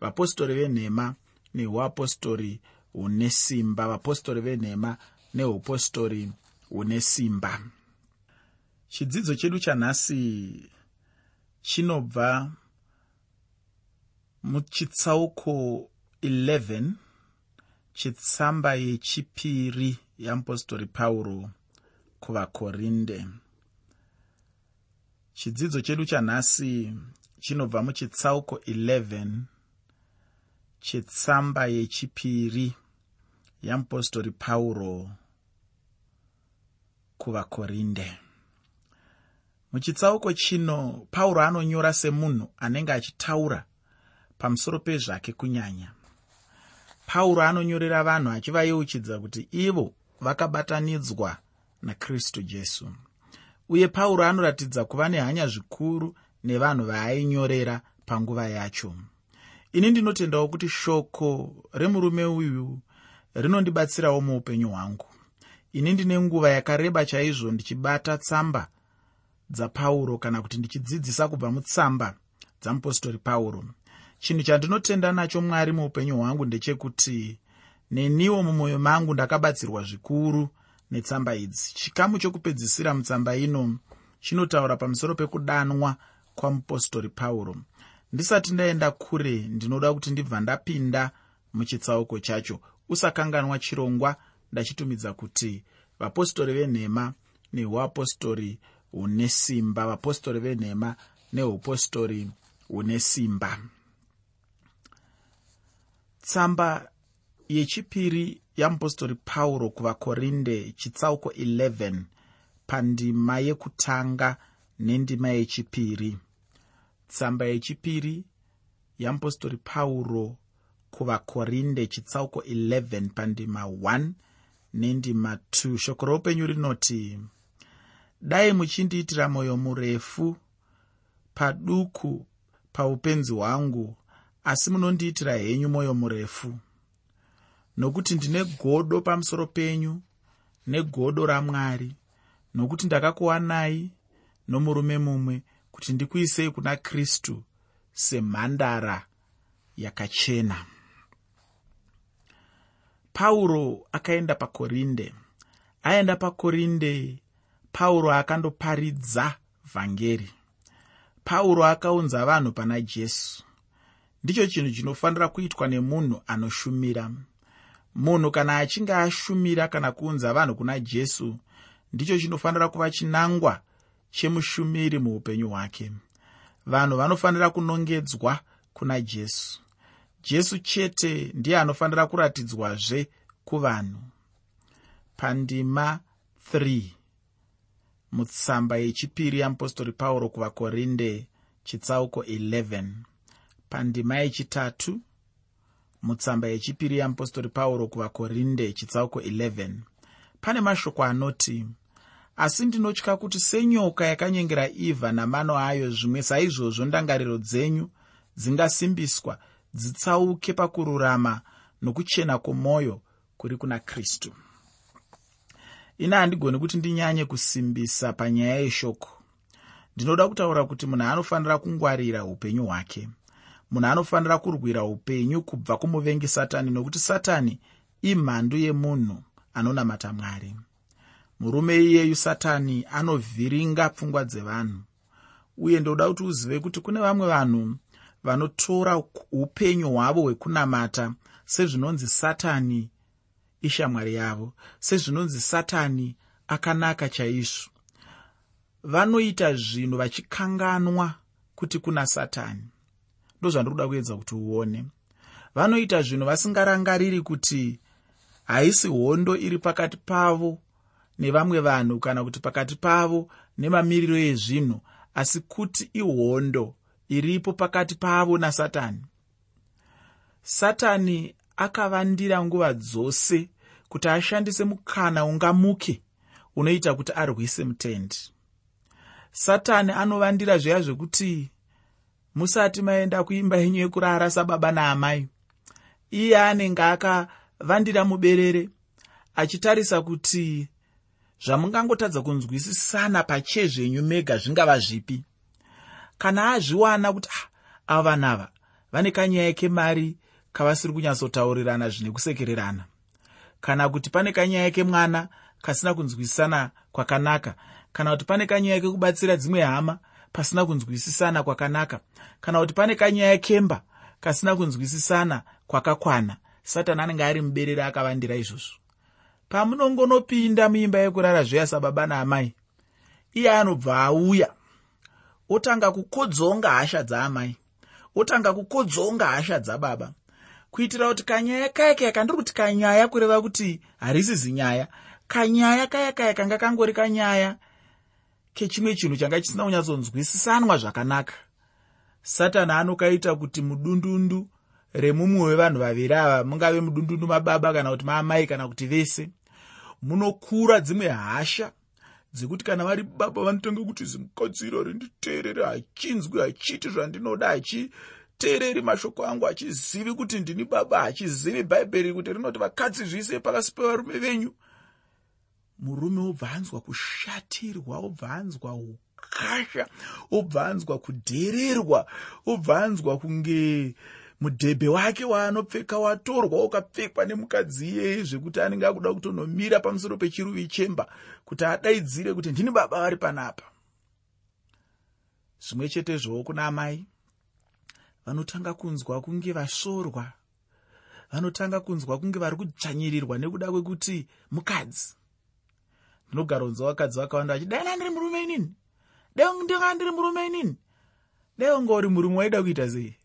vapostori venhema neuapostori hune simba vapostori venhema neupostori hune simba. Chidzidzo chedu chanhasi chinobva muchitsauko 11 chitsamba yechipiri yeapostori pauro kuvakorinde. Chidzidzo chedu chanhasi chinobva muchitsauko 11 chetsamba yechipiri yeapostori pauro kuvakorinde. Muchitsauko chino pauro anonyora semunhu anenge achitaura pamusoro pezvake kunyanya. Pauro anonyorera vanhu achivayeuchidza kuti ivo vakabatanidzwa nakristu jesu. Uye pauro anoratidza kuva nehanya zvikuru nevanhu vaainyorera panguva yacho ini ndinotendawo kuti shoko remurume uyu rinondibatsirawo muupenyu hwangu. Ini ndine nguva yakareba chaizvo ndichibata tsamba dzapauro kana kuti ndichidzidzisa kubva mutsamba dzamupostori pauro. Chinhu chandinotenda nacho mwari muupenyu hwangu ndechekuti neniwo mumwoyo mangu ndakabatsirwa zvikuru netsamba idzi. Chikamu chokupedzisira mutsamba ino chinotaura pamusoro pekudanwa kwamupostori pauro ndisati ndaenda kure ndinoda kuti ndibva ndapinda muchitsauko chacho. Usakanganwa chirongwa ndachitumidza kuti vapostori venhema neuapostori hune simba vapostori venhema neupostori hune simba. Tsamba yechipiri yamupostori pauro kuvakorinde chitsauko 11 pandima yekutanga nendima yechipiri tsamba yechipiri yamupostori pauro kuvakorinde chitsauko 11 pandima 1 nendima 2 shoko roupenyu rinoti dai muchindiitira mwoyo murefu paduku paupenzi hwangu asi munondiitira henyu mwoyo murefu. Nokuti ndine godo pamusoro penyu negodo ramwari nokuti ndakakuwanai nomurume mumwe kuti ndikuisei kuna kristu semhandara yakachena. Pauro akaenda pakorinde. Aenda pakorinde pauro akandoparidza vhangeri. Pauro akaunza vanhu pana jesu. Ndicho chinhu chinofanira kuitwa nemunhu anoshumira. Munhu kana achinge ashumira kana kuunza vanhu kuna jesu ndicho chinofanira kuva chinangwa chemushumiri muupenyu hwake. Vanhu vanofanira kunongedzwa kuna jesu. Jesu chete ndiye anofanira kuratidzwazve kuvanhu. Pandima 3 mutsamba yechipiri yamupostori pauro kuvakorinde chitsauko 11 pandima yechitatu mutsamba yechipiri yamupostori pauro kuvakorinde chitsauko 11 pane mashoko anoti asi ndinotya kuti senyoka yakanyengera ivha namano ayo zvimwe saizvozvo ndangariro dzenyu dzingasimbiswa dzitsauke pakururama nokuchena kwomwoyo kuri kuna kristu. Ini handigoni kuti ndinyanye kusimbisa panyaya yeshoko. Ndinoda kutaura kuti munhu anofanira kungwarira upenyu hwake. Munhu anofanira kurwira upenyu kubva kumuvengi satani nokuti satani imhandu yemunhu anonamata mwari murume iyeyu satani anovhiringa pfungwa dzevanhu. Uye ndoda kuti uzive kuti kune vamwe vanhu vanotora upenyu hwavo hwekunamata sezvinonzi satani ishamwari yavo sezvinonzi satani akanaka chaizvo. Vanoita zvinhu vachikanganwa kuti kuna satani. Ndozvandiri kuda kuedza kuti uone. Vanoita zvinhu vasingarangariri kuti haisi hondo iri pakati pavo nevamwe vanhu kana kuti pakati pavo nemamiriro ezvinhu asi kuti ihondo iripo pakati pavo nasatani. Satani akavandira nguva dzose kuti ashandise mukana ungamuke unoita kuti arwise mutendi. Satani anovandira zviya zvekuti musati maenda kuimba yenyu yekurara sababa naamai. Iye anenge akavandira muberere achitarisa kuti zvamungangotadza kunzwisisana pachezvenyu mega zvingava zvipi? Kana azviwana kuti ah, ava vanhu ava vane kanyaya kemari kavasiri kunyatsotaurirana zvine kusekererana. Kana kuti pane kanyaya kemwana kasina kunzwisisana kwakanaka. Kana kuti pane kanyaya kekubatsira dzimwe hama pasina kunzwisisana kwakanaka. Kana kuti pane kanyaya kemba kasina kunzwisisana kwakakwana. Satani anenge ari muberere akavandira izvozvo pamunongonopinda muimba yekurara zviya sababa naamai iye anobva auya otanga kukodzonga hasha dzaamai otanga kukodzonga hasha dzababa kuitira kuti kanyaya kaya kaya kandiri kuti kanyaya kureva kuti harisizi nyaya kanyaya kaya kaya kanga kangori kanyaya kechimwe chinhu changa chisina kunyatsonzwisisanwa zvakanaka. Satani anokaita kuti mudundundu remumwe wevanhu vaviri ava mungave mudundundu mababa kana kuti maamai kana kuti vese munokura dzimwe hasha dzekuti kana vari baba vanotonge kuti zimukadziro rinditeerere hachinzwi hachiti zvandinoda hachiteereri mashoko angu hachizivi kuti ndini baba hachizivi bhaibheri kuti rinoti vakadzi zvise pakasi pevarume venyu. Murume obva anzwa kushatirwa obva anzwa ukasha obva anzwa kudhererwa obva anzwa kunge mudhebhe wake waanopfeka watorwa ukapfekwa nemukadzi iyeye zvekuti anenge akuda kutonomira pamusoro pechiruvi chemba kuti adaidzire kuti ndini baba vari panapa. Zvimwe chetezvowo kuna amai vanotanga kunzwa kunge vasvorwa vanotanga kunzwa kunge vari kudzvanyirirwa nekuda kwekuti mukadzi. Ndinogara unza vakadzi vakawanda vachi dai ndandiri murume inini? Dai ndinga ndiri murume inini? Dai unga uri murume waida kuita sei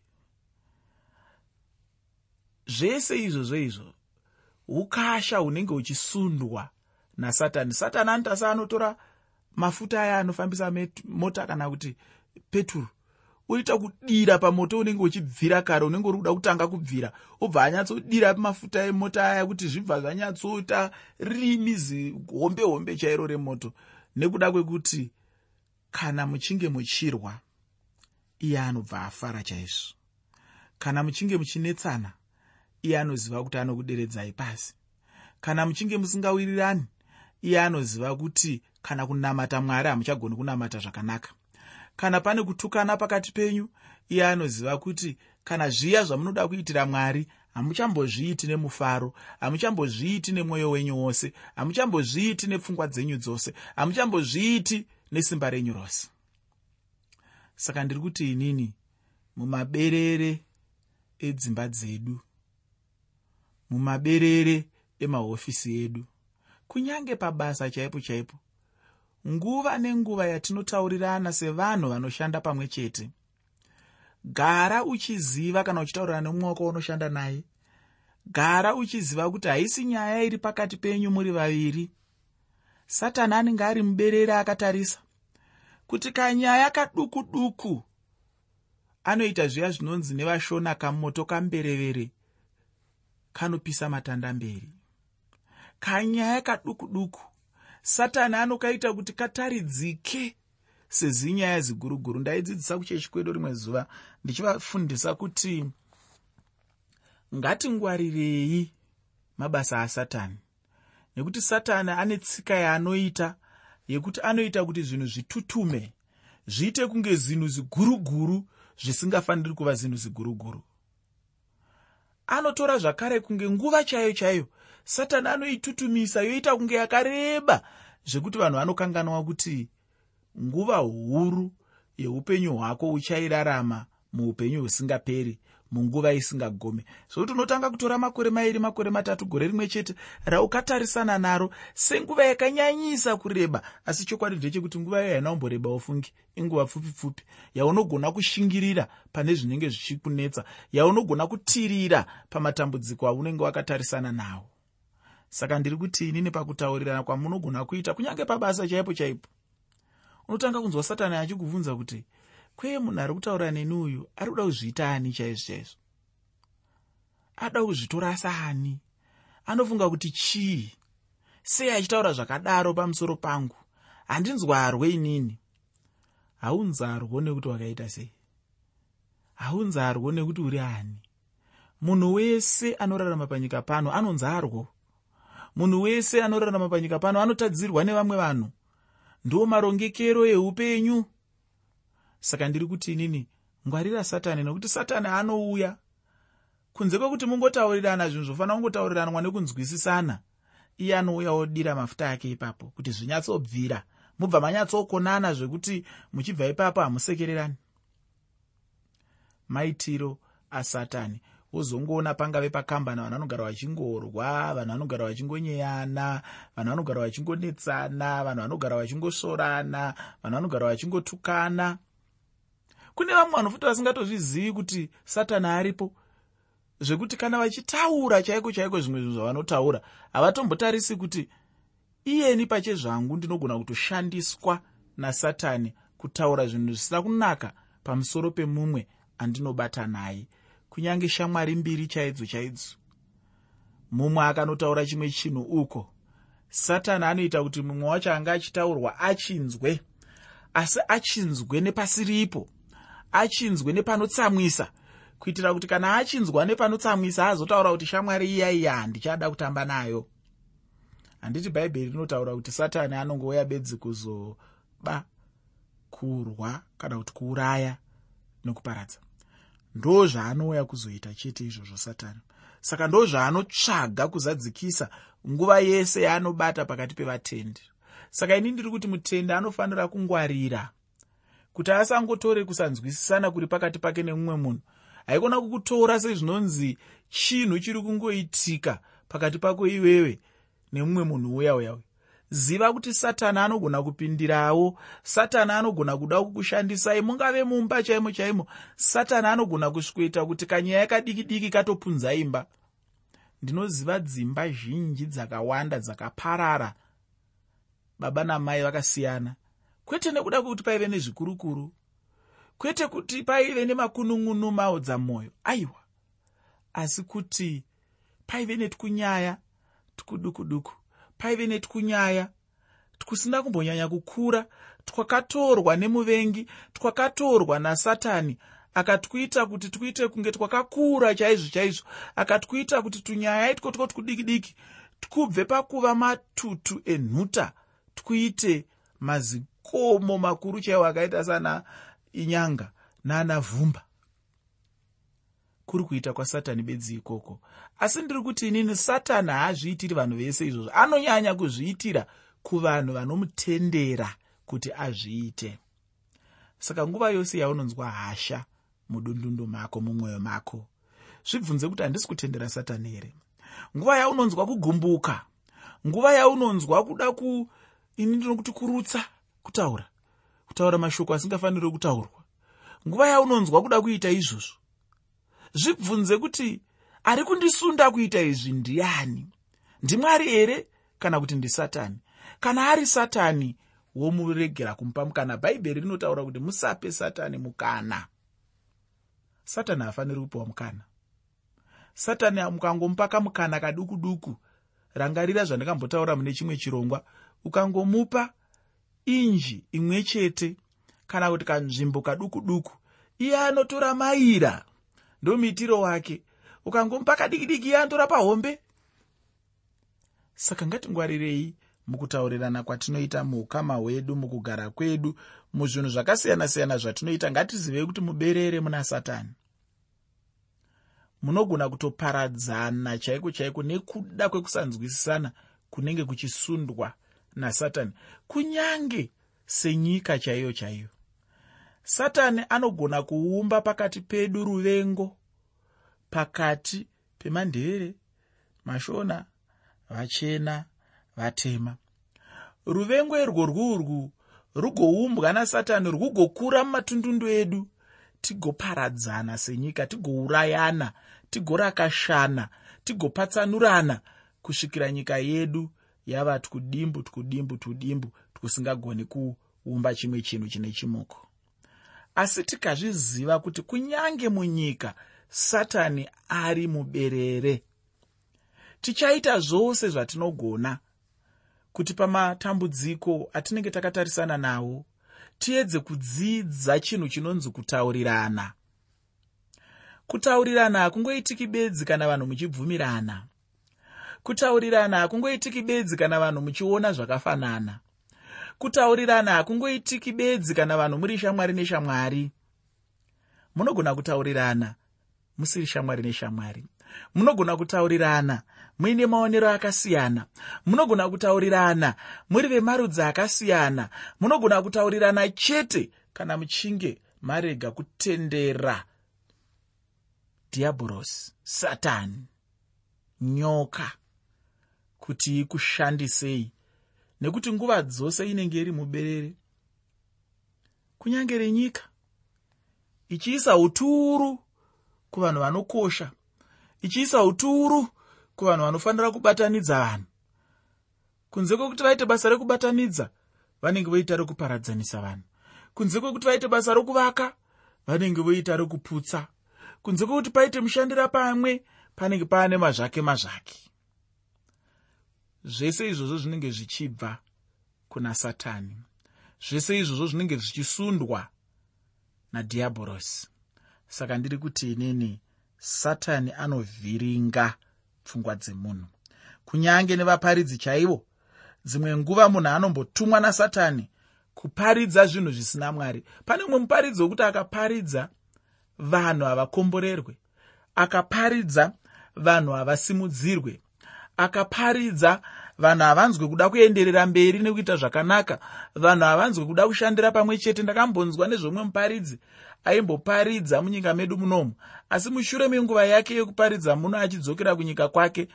zvese izvozvo izvo ukasha hunenge huchisundwa nasatani. Satani anotasa anotora mafuta aya anofambisa mota kana kuti peturu. Oita kudira pamoto unenge uchibvira kare unenge uri kuda kutanga kubvira obva anyatsodira mafuta emota aya kuti zvibva zvanyatsoita rimi zihombe hombe chairo remoto. Nekuda kwekuti kana muchinge muchirwa iye anobva afara chaizvo. Kana muchinge muchinetsana iye anoziva kuti anokuderedzai pasi. Kana muchinge musingawirirani iye anoziva kuti kana kunamata mwari hamuchagoni kunamata zvakanaka. Kana pane kutukana pakati penyu iye anoziva kuti kana zviya zvamunoda kuitira mwari hamuchambozviiti nemufaro hamuchambozviiti nemwoyo wenyu wose hamuchambozviiti nepfungwa dzenyu dzose hamuchambozviiti nesimba renyu rose. Saka ndiri kuti inini mumaberere edzimba dzedu mumaberere emahofisi edu. Kunyange pabasa chaipo chaipo nguva nenguva yatinotaurirana sevanhu vanoshanda pamwe chete. Gara uchiziva kana uchitaurira nemumwe wako unoshanda naye. Gara uchiziva kuti haisi nyaya iri pakati penyu muri vaviri. Satani anenge ari muberere akatarisa kuti kanyaya kaduku duku anoita zviya zvinonzi nevashona kamoto kamberevere kanopisa matanda mberi kanyaya kaduku duku satani anokaita kuti kataridzike sezinyaya ziguruguru. Ndaidzidzisa kuchechi kwedu rimwe zuva ndichivafundisa kuti ngatingwarirei mabasa asatani. Nekuti satani ane tsika yaanoita yekuti anoita kuti zvinhu zvitutume zviite kunge zinhu ziguruguru zvisingafaniri kuva zinhu ziguruguru anotora zvakare kunge nguva chaiyo chaiyo. Satani anoitutumisa yoita kunge yakareba zvekuti vanhu vanokanganwa kuti nguva huru yeupenyu hwako uchairarama muupenyu husingaperi munguva isingagome zvokuti unotanga kutora makore mairi makore matatu gore rimwe chete raukatarisana naro senguva yakanyanyisa kureba. Asi chokwadi ndechekuti nguva iyo haina kumboreba ufungi inguva pfupi pfupi yaunogona kushingirira pane zvinenge zvichikunetsa. Yaunogona kutirira pamatambudziko aunenge wakatarisana nawo. Saka ndiri kuti inini pakutaurirana kwamunogona kuita kunyange pabasa chaipo chaipo unotanga kunzwa satani achikubvunza kuti kweye munhu ari kutaura neni uyu ari kuda kuzviita ani chaizvo chaizvo ada kuzvitora saani anofunga kuti chii? Sei achitaura zvakadaro pamusoro pangu? Handinzwarwe inini. Haunzarwo nekuti wakaita sei? Haunzarwo nekuti uri ani? Munhu wese anorarama panyika pano anonzarwo munhu wese anorarama panyika pano anotadzirwa nevamwe vanhu. Ndo marongekero eupenyu saka ndiri kuti inini ngwarira satani nekuti satani anouya kunze kwekuti mungotaurirana zvinhu zvofanira kungotauriranwa nekunzwisisana iye anouya odira mafuta ake ipapo kuti zvinyatsobvira. Mubva manyatsokonana zvekuti muchibva ipapo hamusekererani. Maitiro asatani. Wozongoona pangave pakambana vanhu vanogara vachingorwa vanhu vanogara vachingonyeyana vanhu vanogara vachingonetsana vanhu vanogara vachingosvorana vanhu vanogara vachingotukana kune vamwe vanofuta vasingatozvizivi kuti satani aripo. Zvekuti kana vachitaura chaiko chaiko zvimwe zvinhu zvavanotaura havatombotarisi kuti iyeni pachezvangu ndinogona kutoshandiswa nasatani kutaura zvinhu zvisina kunaka pamusoro pemumwe andinobata naye kunyange shamwari mbiri chaidzo chaidzo. Mumwe akanotaura chimwe chinhu uko. Satani anoita kuti mumwe wacho anga achitaurwa achinzwe asi achinzwe nepasiripo achinzwe nepanotsamwisa. Kuitira kuti kana achinzwa nepanotsamwisa azotaura kuti shamwari iya iya handichada kutamba nayo. Handiti bhaibheri rinotaura kuti satani anongouya bedzi kuzoba kurwa kana kuti kuuraya nokuparadza. Ndo zvaanouya kuzoita chete izvozvo satani. Saka ndo zvaanotsvaga kuzadzikisa nguva yese yaanobata pakati pevatendi. Saka ini ndiri kuti mutendi anofanira kungwarira kuti asangotore kusanzwisisana kuri pakati pake nemumwe munhu. Haikona kukutora sezvinonzi chinhu chiri kungoitika pakati pako iwewe nemumwe munhu uya uya ziva kuti satani anogona kupindirawo satani anogona kuda kukushandisai mungave mumba chaimo chaimo satani anogona kusvikoita kuti kanyaya kadiki diki katopunza imba. Ndinoziva dzimba zhinji dzakawanda dzakaparara. Baba namai vakasiyana kwete nekuda kwekuti paive nezvikurukuru. Kwete kuti paive nemakunun'unu maodza mwoyo. Aiwa. Asi kuti paive netikunyaya tukuduku duku paive netikunyaya tkusina kumbonyanya kukura twakatorwa nemuvengi twakatorwa nasatani akatwita kuti twite kunge twakakura chaizvo chaizvo akatwita kuti tunyaya itwo two tukudiki diki tukubve pakuva matutu enhuta twuite mazikomo makuru chaiwo akaita sana inyanga nana vhumba. Kuri kuita kwasatani bedzi ikoko. Asi ndiri kuti inini satani haazviitiri vanhu vese izvozvo. Anonyanya kuzviitira kuvanhu vanomutendera kuti azviite. Saka nguva yose yaunonzwa hasha mudundundu mako mumwoyo mako zvibvunze kuti handisi kutendera satani here. Nguva yaunonzwa kugumbuka nguva yaunonzwa kuda ku ini ndinokuti kurutsa kutaura kutaura mashoko asingafaniri kutaurwa. Nguva yaunonzwa kuda kuita izvozvo zvibvunze kuti ari kundisunda kuita izvi ndiani? Ndimwari here kana kuti ndisatani kana ari satani womuregera kumupa mukana? Bhaibheri rinotaura kuti musape satani mukana. Satani haafaniri kupiwa mukana. Satani mukangomupa kamukana kaduku duku rangarira zvandakambotaura mune chimwe chirongwa. Ukangomupa inji imwe chete. Kana kuti kanzvimbo kaduku duku iye anotora maira ndomuitiro wake. Ukangomupa kadiki diki iye anotora pahombe. Saka ngatingwarirei mukutaurirana kwatinoita muukama hwedu mukugara kwedu muzvinhu zvakasiyana-siyana zvatinoita. Ngatizivei kuti muberere muna satani. Munogona kutoparadzana chaiko chaiko nekuda kwekusanzwisisana kunenge kuchisundwa nasatani. Kunyange senyika chaiyo chaiyo satani anogona kuumba pakati pedu ruvengo pakati pemandevere mashona vachena vatema. Ruvengo irworwu urwu rugoumbwa nasatani rwugokura mumatundundu edu tigoparadzana senyika tigourayana tigorakashana tigopatsanurana kusvikira nyika yedu yava twudimbu twudimbu twudimbu twusingagoni kuumba chimwe chinhu chine chimoko. Asi tikazviziva kuti kunyange munyika satani ari muberere. Tichaita zvose zvatinogona kuti pamatambudziko atinenge takatarisana nawo tiedze kudzidza chinhu chinonzi kutaurirana. Kutaurirana hakungoitiki bedzi kana vanhu muchibvumirana kutaurirana hakungoitiki bedzi kana vanhu muchiona zvakafanana. Kutaurirana hakungoitiki bedzi kana vanhu muri shamwari neshamwari. Munogona kutaurirana musiri shamwari neshamwari. Munogona kutaurirana muine maonero akasiyana. Munogona kutaurirana muri vemarudzi akasiyana. Munogona kutaurirana chete kana muchinge marega kutendera. Dhiabhurosi satani nyoka kuti ikushandisei nekuti nguva dzose inenge iri muberere. Kunyange renyika ichiisa uturu kuvanhu vanokosha ichiisa uturu kuvanhu vanofanira kubatanidza vanhu kunze kwekuti vaite basa rekubatanidza vanenge voita rekuparadzanisa vanhu. Kunze kwekuti vaite basa rokuvaka vanenge voita rekuputsa kunze kwekuti paite mushandira pamwe panenge paane mazvake mazvake zvese izvozvo zvinenge zvichibva kuna satani. Zvese izvozvo zvinenge zvichisundwa nadhiabhorosi saka ndiri kuti inini satani anovhiringa pfungwa dzemunhu. Kunyange nevaparidzi chaivo dzimwe nguva munhu anombotumwa nasatani kuparidza zvinhu zvisina mwari. Pane mumwe muparidzi wokuti akaparidza vanhu havakomborerwe akaparidza vanhu havasimudzirwe akaparidza. Vanhu havanzwe kuda kuenderera mberi nekuita zvakanaka. Vanhu havanzwe kuda kushandira pamwe chete. Ndakambonzwa nezvomwe muparidzi. Aimboparidza munyika medu munomu. Asi mushure menguva yake yekuparidza muno achidzokera kunyika kwake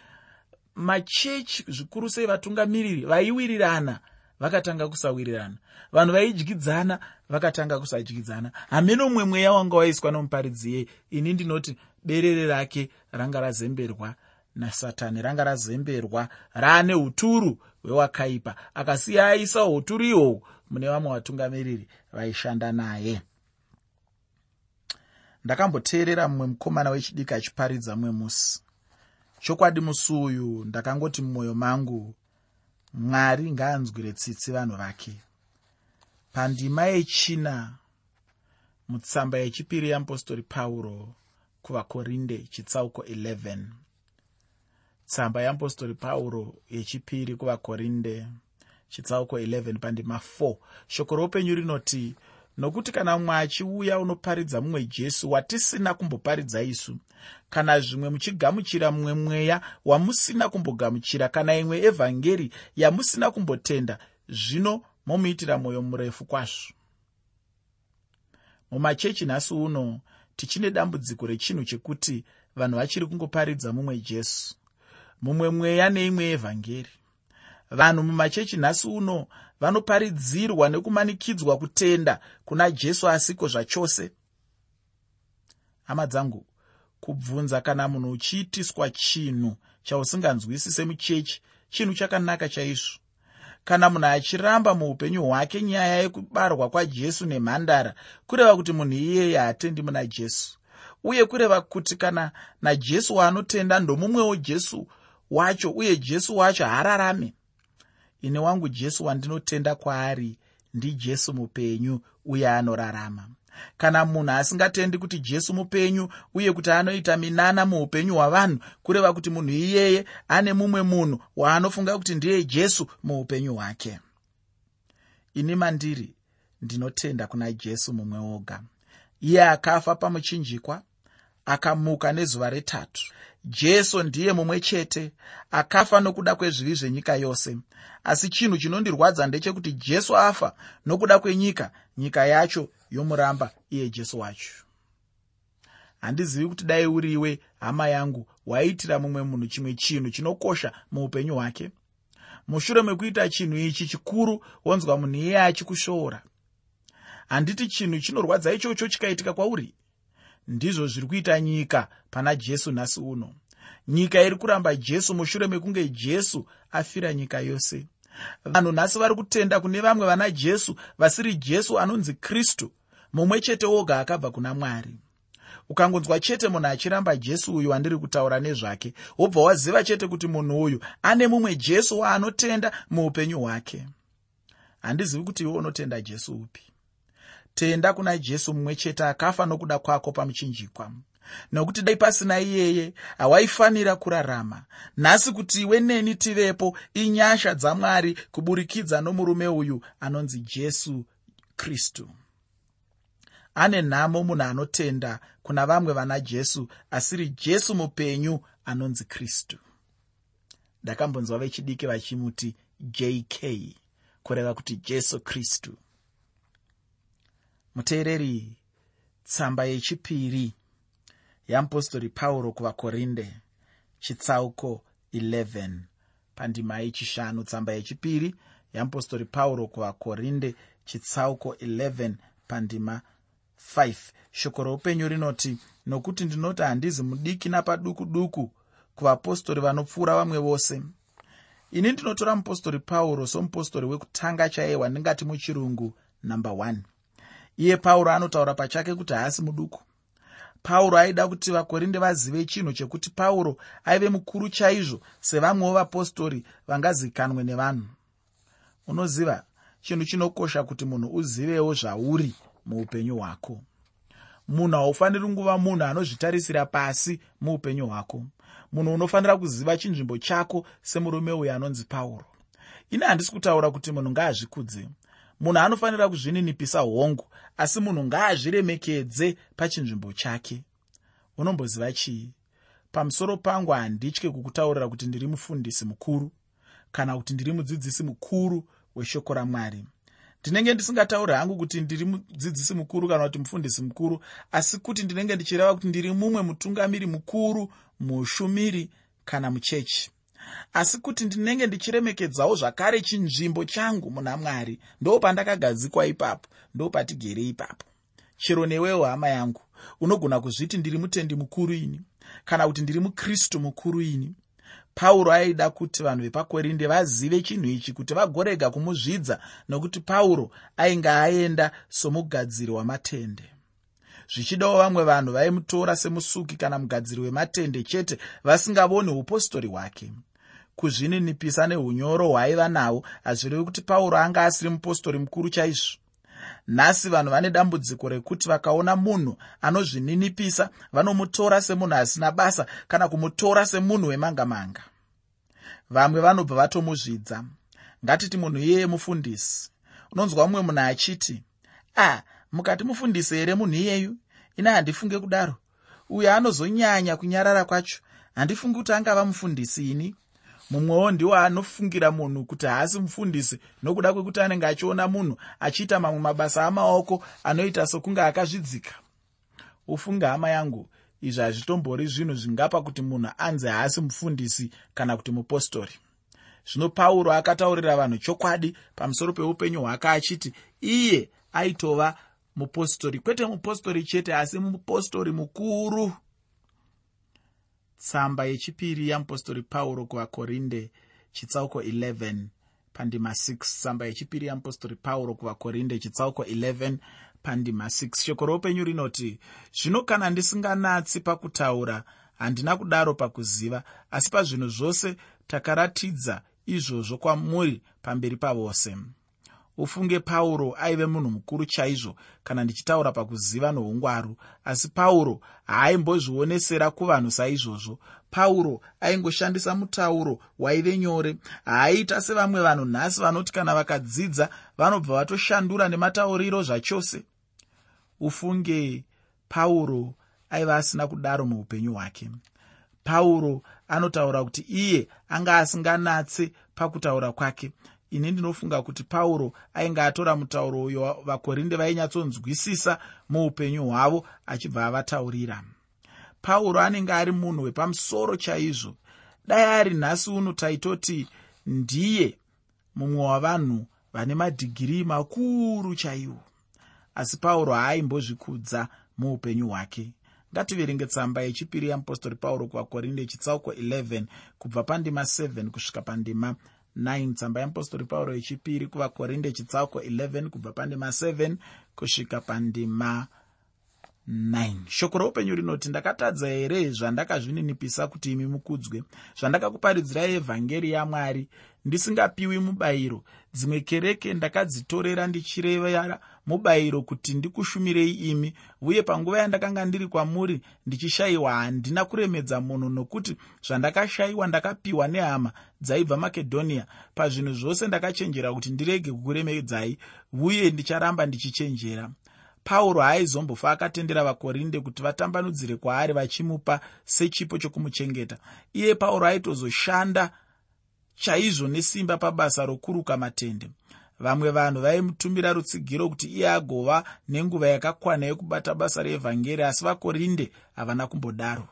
machechi zvikuru sei vatungamiriri vaiwirirana vakatanga kusawirirana. Vanhu vaidyidzana vakatanga kusadyidzana hamene umwe mweya wanga waiswa nomuparidzi yeye ini ndinoti berere rake ranga razemberwa nasatani ranga razemberwa. Raane uturu hwewakaipa. Akasiya aisa uturu ihwohwo mune vamwe vatungamiriri vaishanda naye. Ndakamboteerera mumwe mukomana wechidiki achiparidza mumwe musi. Chokwadi musi uyu ndakangoti mumwoyo mangu mwari ngaanzwire tsitsi vanhu vake. Pandima yechina mutsamba yechipiri yeapostori pauro kuvakorinde chitsauko 11 tsamba yeapostori pauro yechipiri kuvakorinde chitsauko 11 pandima 4 shoko roupenyu rinoti nokuti kana mumwe achiuya unoparidza mumwe jesu watisina kumboparidza isu kana zvimwe muchigamuchira mumwe mweya wamusina kumbogamuchira kana imwe evhangeri yamusina kumbotenda zvino momuitira mwoyo murefu kwazvo. Mumachechi nhasi uno tichine dambudziko rechinhu chekuti vanhu vachiri kungoparidza mumwe jesu mumwe mweya neimwe evhangeri. Vanhu mumachechi nhasi uno vanoparidzirwa nekumanikidzwa kutenda kuna jesu asiko zvachose. Hama dzangu kubvunza kana munhu uchiitiswa chinhu chausinganzwisi semuchechi chinhu chakanaka chaizvo. Kana munhu achiramba muupenyu hwake nyaya yekubarwa kwajesu nemhandara kureva kuti munhu iyeye haatendi muna jesu. Uye kureva kuti kana najesu waanotenda ndomumwewo jesu wacho uye jesu wacho haararame. Ine wangu jesu wandinotenda kwaari ndijesu mupenyu uye anorarama. Kana munhu asingatendi kuti jesu mupenyu uye kuti anoita minana muupenyu hwavanhu kureva kuti munhu iyeye ane mumwe munhu waanofunga kuti ndiye jesu muupenyu hwake. Ini mandiri ndinotenda kuna jesu mumwe woga. Iye akafa pamuchinjikwa akamuka nezuva retatu. Jesu ndiye mumwe chete akafa nokuda kwezvivi zvenyika yose. Asi chinhu chinondirwadza ndechekuti jesu afa nokuda kwenyika nyika yacho yomuramba iye jesu wacho. Handizivi kuti dai uriwe hama yangu waiitira mumwe munhu chimwe chinhu chinokosha muupenyu hwake? Mushure mekuita chinhu ichi chikuru wonzwa munhu iye achikushoora. Handiti chinhu chinorwadza ichocho chikaitika kwauri ndizvo zviri kuita nyika pana jesu nhasi uno. Nyika iri kuramba jesu mushure mekunge jesu afira nyika yose. Vanhu nhasi vari kutenda kune vamwe vana jesu vasiri jesu anonzi kristu mumwe chete woga akabva kuna mwari. Ukangonzwa chete munhu achiramba jesu uyu wandiri kutaura nezvake wobva waziva chete kuti munhu uyu ane mumwe jesu waanotenda muupenyu hwake. Handizivi kuti iwe unotenda jesu upi tenda kuna jesu mumwe chete akafa nokuda kwako pamuchinjikwa. Nokuti dai pasina iyeye hawaifanira kurarama. Nhasi kuti iwe neni tivepo inyasha dzamwari kuburikidza nomurume uyu anonzi jesu kristu. Ane nhamo munhu anotenda kuna vamwe vana jesu asiri jesu mupenyu anonzi kristu. Ndakambonzwa vechidiki vachimuti jk kureva kuti jesu kristu muteereri tsamba yechipiri yeapostori pauro kuvakorinde chitsauko 11 pandima yechishanu tsamba yechipiri yeapostori pauro kuvakorinde chitsauko 11 pandima 5 shoko roupenyu rinoti nokuti ndinoti handizi mudiki napaduku duku kuvapostori vanopfuura vamwe vose. Ini ndinotora mupostori pauro somupostori wekutanga chaiye wandingati muchirungu number 1 iye pauro anotaura pachake kuti haasi muduku. Pauro aida kuti vakorinde vazive chinhu chekuti pauro aive mukuru chaizvo sevamwewo vapostori vangazikanwe nevanhu. Unoziva chinhu chinokosha kuti munhu uzivewo zvauri muupenyu hwako. Munhu haufaniri nguva munhu anozvitarisira pasi muupenyu hwako. Munhu unofanira kuziva chinzvimbo chako semurume uyo anonzi pauro. Ini handisi kutaura kuti munhu ngaazvikudze munhu anofanira kuzvininipisa hongu asi munhu ngaazviremekedze pachinzvimbo chake. Unomboziva chii? Pamusoro pangu handitye kukutaurira kuti ndiri mufundisi mukuru kana kuti ndiri mudzidzisi mukuru weshoko ramwari. Ndinenge ndisingatauri hangu kuti ndiri mudzidzisi mukuru kana kuti mufundisi mukuru asi kuti ndinenge ndichireva kuti ndiri mumwe mutungamiri mukuru mushumiri kana muchechi asi kuti ndinenge ndichiremekedzawo zvakare chinzvimbo changu muna mwari ndo pandakagadzikwa ipapo ndo patigere ipapo. Chero newewo hama yangu unogona kuzviti ndiri mutendi mukuru ini kana kuti ndiri mukristu mukuru ini. Pauro aida kuti vanhu vepakorinde vazive chinhu ichi kuti vagorega kumuzvidza nokuti pauro ainge aenda somugadziri wamatende. Zvichidawo vamwe vanhu vaimutora semusuki kana mugadziri wematende chete vasingavoni upostori hwake kuzvininipisa neunyoro hwaaiva nahwo hazvirevi kuti pauro anga asiri mupostori mukuru chaizvo. Nhasi vanhu vane dambudziko rekuti vakaona munhu anozvininipisa vanomutora semunhu asina basa kana kumutora semunhu wemanga-manga. Vamwe vanobva vatomuzvidza ngatiti munhu iyeye mufundisi. Unonzwa mumwe munhu achiti a ah, mukati mufundisi here munhu iyeyu? Ina handifunge kudaro. Uyo anozonyanya kunyarara kwacho. Handifungi kuti angava mufundisi ini mumwewo ndiwo anofungira munhu kuti haasi mufundisi nokuda kwekuti anenge achiona munhu achiita mamwe mabasa amaoko anoita sokunge akazvidzika. Ufunge hama yangu izvi hazvitombori zvinhu zvingapa kuti munhu anzi haasi mufundisi kana kuti mupostori. Zvino pauro akataurira vanhu chokwadi pamusoro peupenyu hwake achiti iye aitova mupostori kwete mupostori chete asi mupostori mukuru tsamba yechipiri yamupostori pauro kuvakorinde chitsauko 11 pandima 6 tsamba yechipiri yamupostori pauro kuvakorinde chitsauko 11 pandima 6 shoko roupenyu rinoti zvino kana ndisinganatsi pakutaura handina kudaro pakuziva asi pazvinhu zvose takaratidza izvozvo kwamuri pamberi pavose ufunge pauro aive munhu mukuru chaizvo kana ndichitaura pakuziva noungwaru asi pauro haayimbozvionesera kuvanhu saizvozvo. Pauro aingoshandisa mutauro waive nyore. Haaita sevamwe vanhu nhasi vanoti kana vakadzidza vanobva vatoshandura nematauriro zvachose. Ufunge pauro aiva asina kudaro muupenyu hwake. Pauro anotaura kuti iye anga asinganatse pakutaura kwake ini ndinofunga kuti pauro ainge atora mutauro uyo vakorinde vainyatsonzwisisa muupenyu hwavo achibva avataurira. Pauro anenge ari munhu wepamusoro chaizvo. Dai ari nhasi uno taitoti ndiye mumwe wavanhu vane madhigirii makuru chaiwo. Asi pauro haaimbozvikudza muupenyu hwake. Ngativerenge tsamba yechipiri yamupostori pauro kuvakorinde chitsauko 11 kubva pandima 7 kusvika pandima 9 tsamba yeapostori pauro yechipiri kuvakorinde chitsauko 11 kubva pandima 7 kusvika pandima 9 shoko roupenyu rinoti ndakatadza here zvandakazvininipisa kuti imi mukudzwe? Zvandakakuparidzirai evhangeri yamwari ndisingapiwi mubayiro dzimwe kereke ndakadzitorera ndichirevera mubayiro kuti ndikushumirei imi uye panguva yandakanga ndiri kwamuri ndichishayiwa handina kuremedza munhu nokuti zvandakashayiwa ndakapiwa nehama dzaibva makedhonia. Pazvinhu zvose ndakachenjera kuti ndirege kukuremedzai uye ndicharamba ndichichenjera pauro haaizombofa akatendera vakorinde kuti vatambanudzire kwaari vachimupa sechipo chokumuchengeta. Iye pauro aitozoshanda chaizvo nesimba pabasa rokuruka matende. Vamwe vanhu vaimutumira rutsigiro kuti iye agova nenguva yakakwana yekubata basa reevhangeri asi vakorinde havana kumbodaro.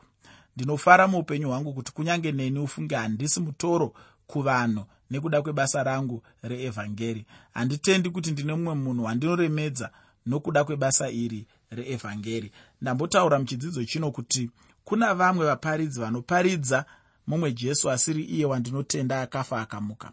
Ndinofara muupenyu hwangu kuti kunyange neni ufunge handisi mutoro kuvanhu nekuda kwebasa rangu reevhangeri. Handitendi kuti ndine mumwe munhu wandinoremedza nokuda kwebasa iri reevhangeri. Ndambotaura muchidzidzo chino kuti kuna vamwe vaparidzi vanoparidza mumwe jesu asiri iye wandinotenda akafa akamuka